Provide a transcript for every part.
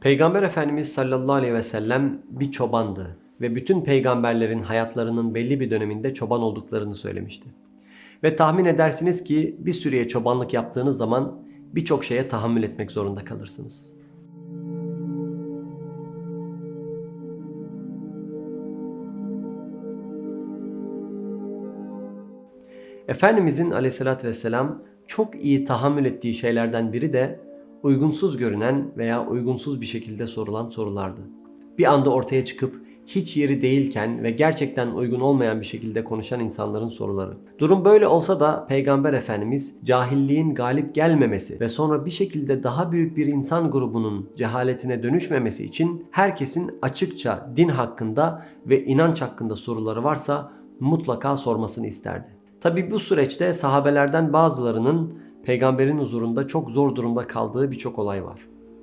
Peygamber Efendimiz sallallahu aleyhi ve sellem bir çobandı ve bütün peygamberlerin hayatlarının belli bir döneminde çoban olduklarını söylemişti. Ve tahmin edersiniz ki bir süreye çobanlık yaptığınız zaman birçok şeye tahammül etmek zorunda kalırsınız. Efendimizin aleyhissalatü vesselam çok iyi tahammül ettiği şeylerden biri de uygunsuz görünen veya uygunsuz bir şekilde sorulan sorulardı. Bir anda ortaya çıkıp hiç yeri değilken ve gerçekten uygun olmayan bir şekilde konuşan insanların soruları. Durum böyle olsa da Peygamber Efendimiz cahilliğin galip gelmemesi ve sonra bir şekilde daha büyük bir insan grubunun cehaletine dönüşmemesi için herkesin açıkça din hakkında ve inanç hakkında soruları varsa mutlaka sormasını isterdi. Tabi bu süreçte sahabelerden bazılarının peygamberin huzurunda çok zor durumda kaldığı birçok olay var.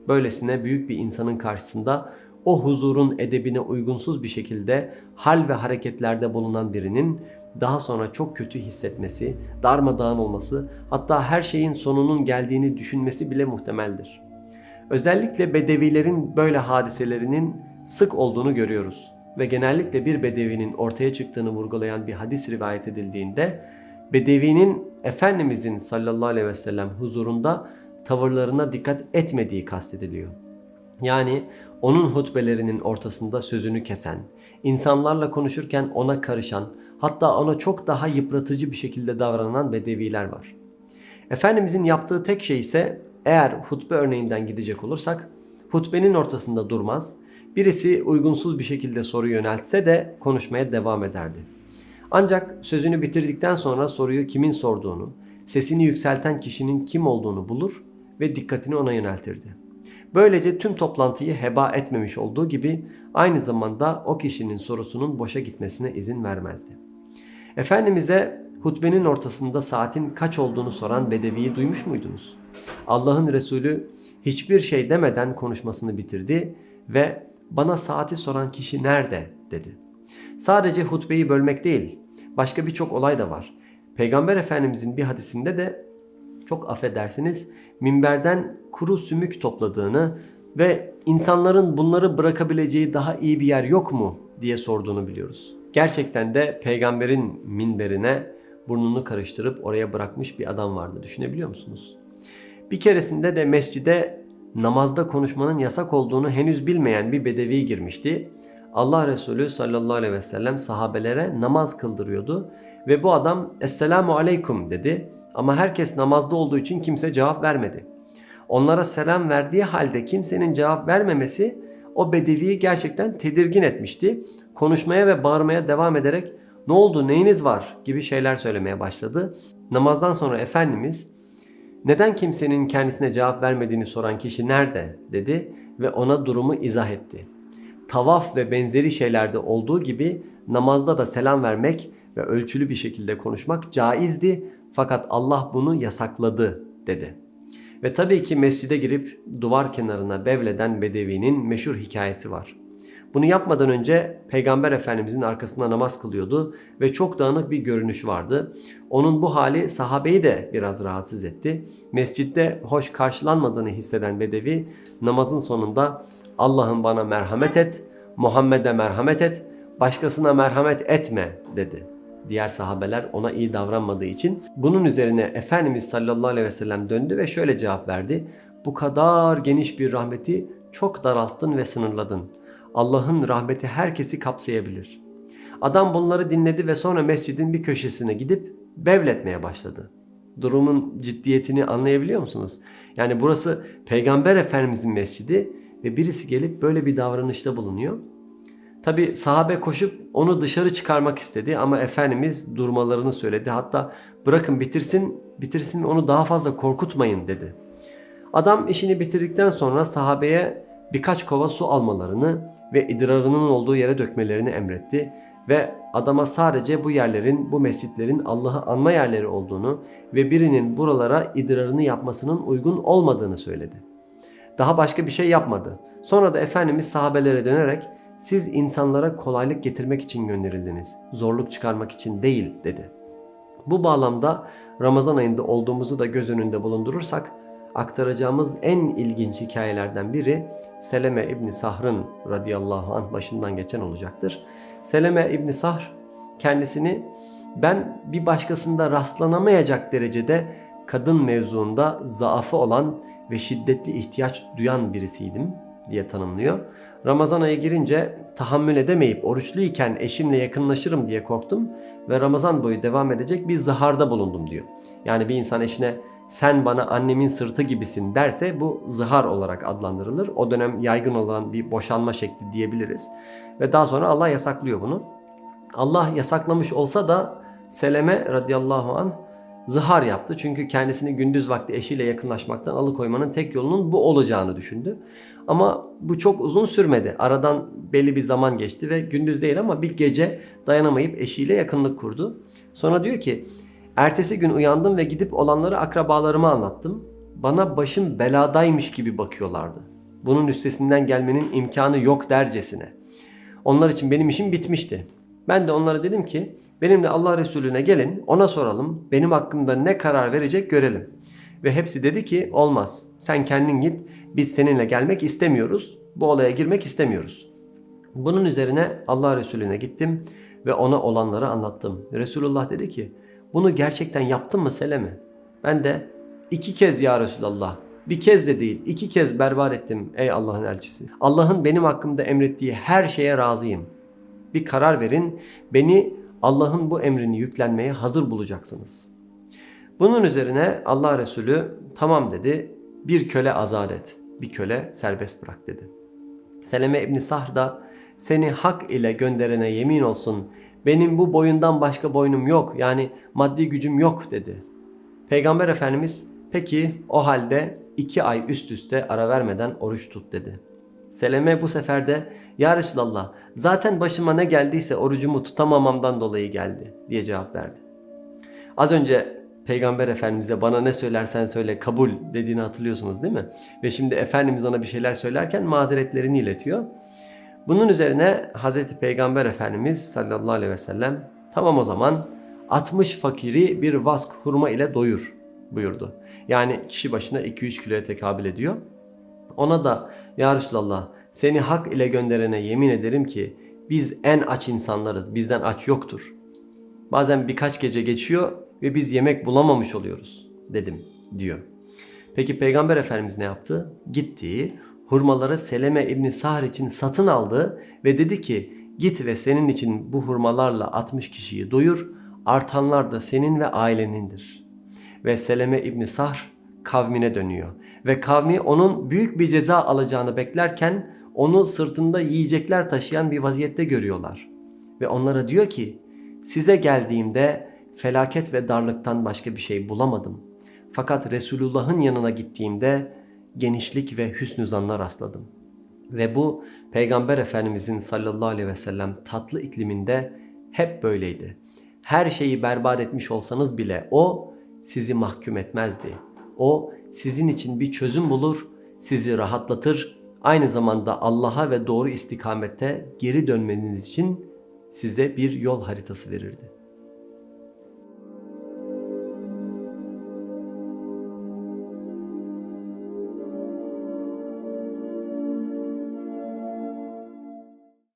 Böylesine büyük bir insanın karşısında o huzurun edebine uygunsuz bir şekilde hal ve hareketlerde bulunan birinin daha sonra çok kötü hissetmesi, darmadağın olması, hatta her şeyin sonunun geldiğini düşünmesi bile muhtemeldir. Özellikle bedevilerin böyle hadiselerinin sık olduğunu görüyoruz ve genellikle bir bedevinin ortaya çıktığını vurgulayan bir hadis rivayet edildiğinde bedevinin Efendimizin sallallahu aleyhi ve sellem huzurunda tavırlarına dikkat etmediği kastediliyor. Yani onun hutbelerinin ortasında sözünü kesen, insanlarla konuşurken ona karışan, hatta ona çok daha yıpratıcı bir şekilde davranan bedeviler var. Efendimizin yaptığı tek şey ise eğer hutbe örneğinden gidecek olursak hutbenin ortasında durmaz, birisi uygunsuz bir şekilde soru yöneltse de konuşmaya devam ederdi. Ancak sözünü bitirdikten sonra soruyu kimin sorduğunu, sesini yükselten kişinin kim olduğunu bulur ve dikkatini ona yöneltirdi. Böylece tüm toplantıyı heba etmemiş olduğu gibi aynı zamanda o kişinin sorusunun boşa gitmesine izin vermezdi. Efendimiz'e hutbenin ortasında saatin kaç olduğunu soran bedeviyi duymuş muydunuz? Allah'ın Resulü hiçbir şey demeden konuşmasını bitirdi ve bana saati soran kişi nerede dedi. Sadece hutbeyi bölmek değil, başka birçok olay da var. Peygamber Efendimizin bir hadisinde de çok affedersiniz minberden kuru sümük topladığını ve insanların bunları bırakabileceği daha iyi bir yer yok mu diye sorduğunu biliyoruz. Gerçekten de peygamberin minberine burnunu karıştırıp oraya bırakmış bir adam vardı. Düşünebiliyor musunuz? Bir keresinde de mescide namazda konuşmanın yasak olduğunu henüz bilmeyen bir bedevi girmişti. Allah Resulü sallallahu aleyhi ve sellem sahabelere namaz kıldırıyordu ve bu adam Esselamu Aleyküm dedi ama herkes namazda olduğu için kimse cevap vermedi. Onlara selam verdiği halde kimsenin cevap vermemesi o bedeviyi gerçekten tedirgin etmişti. Konuşmaya ve bağırmaya devam ederek ne oldu neyiniz var gibi şeyler söylemeye başladı. Namazdan sonra Efendimiz neden kimsenin kendisine cevap vermediğini soran kişi nerede dedi ve ona durumu izah etti. Tavaf ve benzeri şeylerde olduğu gibi namazda da selam vermek ve ölçülü bir şekilde konuşmak caizdi fakat Allah bunu yasakladı dedi. Ve tabii ki mescide girip duvar kenarına bevleden Bedevi'nin meşhur hikayesi var. Bunu yapmadan önce Peygamber Efendimizin arkasında namaz kılıyordu ve çok dağınık bir görünüş vardı. Onun bu hali sahabeyi de biraz rahatsız etti. Mescitte hoş karşılanmadığını hisseden Bedevi namazın sonunda Allah'ım bana merhamet et, Muhammed'e merhamet et, başkasına merhamet etme dedi. Diğer sahabeler ona iyi davranmadığı için bunun üzerine Efendimiz sallallahu aleyhi ve sellem döndü ve şöyle cevap verdi. Bu kadar geniş bir rahmeti çok daralttın ve sınırladın. Allah'ın rahmeti herkesi kapsayabilir. Adam bunları dinledi ve sonra mescidin bir köşesine gidip bevletmeye başladı. Durumun ciddiyetini anlayabiliyor musunuz? Yani burası Peygamber Efendimizin mescidi ve birisi gelip böyle bir davranışta bulunuyor. Tabi sahabe koşup onu dışarı çıkarmak istedi ama Efendimiz durmalarını söyledi. Hatta bırakın bitirsin, bitirsin onu daha fazla korkutmayın dedi. Adam işini bitirdikten sonra sahabeye birkaç kova su almalarını ve idrarının olduğu yere dökmelerini emretti ve adama sadece bu yerlerin, bu mescitlerin Allah'ı anma yerleri olduğunu ve birinin buralara idrarını yapmasının uygun olmadığını söyledi. Daha başka bir şey yapmadı. Sonra da Efendimiz sahabelere dönerek siz insanlara kolaylık getirmek için gönderildiniz, zorluk çıkarmak için değil dedi. Bu bağlamda Ramazan ayında olduğumuzu da göz önünde bulundurursak aktaracağımız en ilginç hikayelerden biri Seleme İbni Sahr'ın radıyallahu anh başından geçen olacaktır. Seleme İbni Sahr kendisini ben bir başkasında rastlanamayacak derecede kadın mevzuunda zaafı olan ve şiddetli ihtiyaç duyan birisiydim diye tanımlıyor. Ramazan ayı girince tahammül edemeyip oruçluyken eşimle yakınlaşırım diye korktum ve Ramazan boyu devam edecek bir zıharda bulundum diyor. Yani bir insan eşine sen bana annemin sırtı gibisin derse bu zihar olarak adlandırılır. O dönem yaygın olan bir boşanma şekli diyebiliriz. Ve daha sonra Allah yasaklıyor bunu. Allah yasaklamış olsa da Seleme radıyallahu an zihar yaptı. Çünkü kendisini gündüz vakti eşiyle yakınlaşmaktan alıkoymanın tek yolunun bu olacağını düşündü. Ama bu çok uzun sürmedi. Aradan belli bir zaman geçti ve gündüz değil ama bir gece dayanamayıp eşiyle yakınlık kurdu. Sonra diyor ki ertesi gün uyandım ve gidip olanları akrabalarıma anlattım. Bana başım beladaymış gibi bakıyorlardı. Bunun üstesinden gelmenin imkanı yok dercesine. Onlar için benim işim bitmişti. Ben de onlara dedim ki benimle Allah Resulüne gelin ona soralım benim hakkımda ne karar verecek görelim. Ve hepsi dedi ki olmaz sen kendin git biz seninle gelmek istemiyoruz bu olaya girmek istemiyoruz. Bunun üzerine Allah Resulüne gittim ve ona olanları anlattım. Resulullah dedi ki bunu gerçekten yaptın mı Seleme? Ben de iki kez ya Resulallah bir kez de değil iki kez berbat ettim ey Allah'ın elçisi. Allah'ın benim hakkımda emrettiği her şeye razıyım. Bir karar verin beni Allah'ın bu emrini yüklenmeye hazır bulacaksınız. Bunun üzerine Allah Resulü tamam dedi bir köle azat et, bir köle serbest bırak dedi. Seleme İbni Sahr da seni hak ile gönderene yemin olsun benim bu boyundan başka boynum yok yani maddi gücüm yok dedi. Peygamber Efendimiz peki o halde iki ay üst üste ara vermeden oruç tut dedi. Seleme bu sefer de ya Resulallah zaten başıma ne geldiyse orucumu tutamamamdan dolayı geldi diye cevap verdi. Az önce Peygamber Efendimiz'e bana ne söylersen söyle kabul dediğini hatırlıyorsunuz değil mi? Ve şimdi Efendimiz ona bir şeyler söylerken mazeretlerini iletiyor. Bunun üzerine Hazreti Peygamber Efendimiz sallallahu aleyhi ve sellem tamam o zaman 60 fakiri bir vask hurma ile doyur buyurdu. Yani kişi başına 2-3 kiloya tekabül ediyor. Ona da ya Resulallah seni hak ile gönderene yemin ederim ki biz en aç insanlarız. Bizden aç yoktur. Bazen birkaç gece geçiyor ve biz yemek bulamamış oluyoruz dedim diyor. Peki Peygamber Efendimiz ne yaptı? Gitti hurmaları Seleme İbni Sahr için satın aldı ve dedi ki git ve senin için bu hurmalarla 60 kişiyi doyur artanlar da senin ve ailenindir. Ve Seleme İbni Sahr kavmine dönüyor ve kavmi onun büyük bir ceza alacağını beklerken onu sırtında yiyecekler taşıyan bir vaziyette görüyorlar. Ve onlara diyor ki size geldiğimde felaket ve darlıktan başka bir şey bulamadım. Fakat Resulullah'ın yanına gittiğimde genişlik ve hüsnü zanla rastladım. Ve bu Peygamber Efendimizin sallallahu aleyhi ve sellem tatlı ikliminde hep böyleydi. Her şeyi berbat etmiş olsanız bile o sizi mahkum etmezdi. O sizin için bir çözüm bulur, sizi rahatlatır, aynı zamanda Allah'a ve doğru istikamette geri dönmeniz için size bir yol haritası verirdi.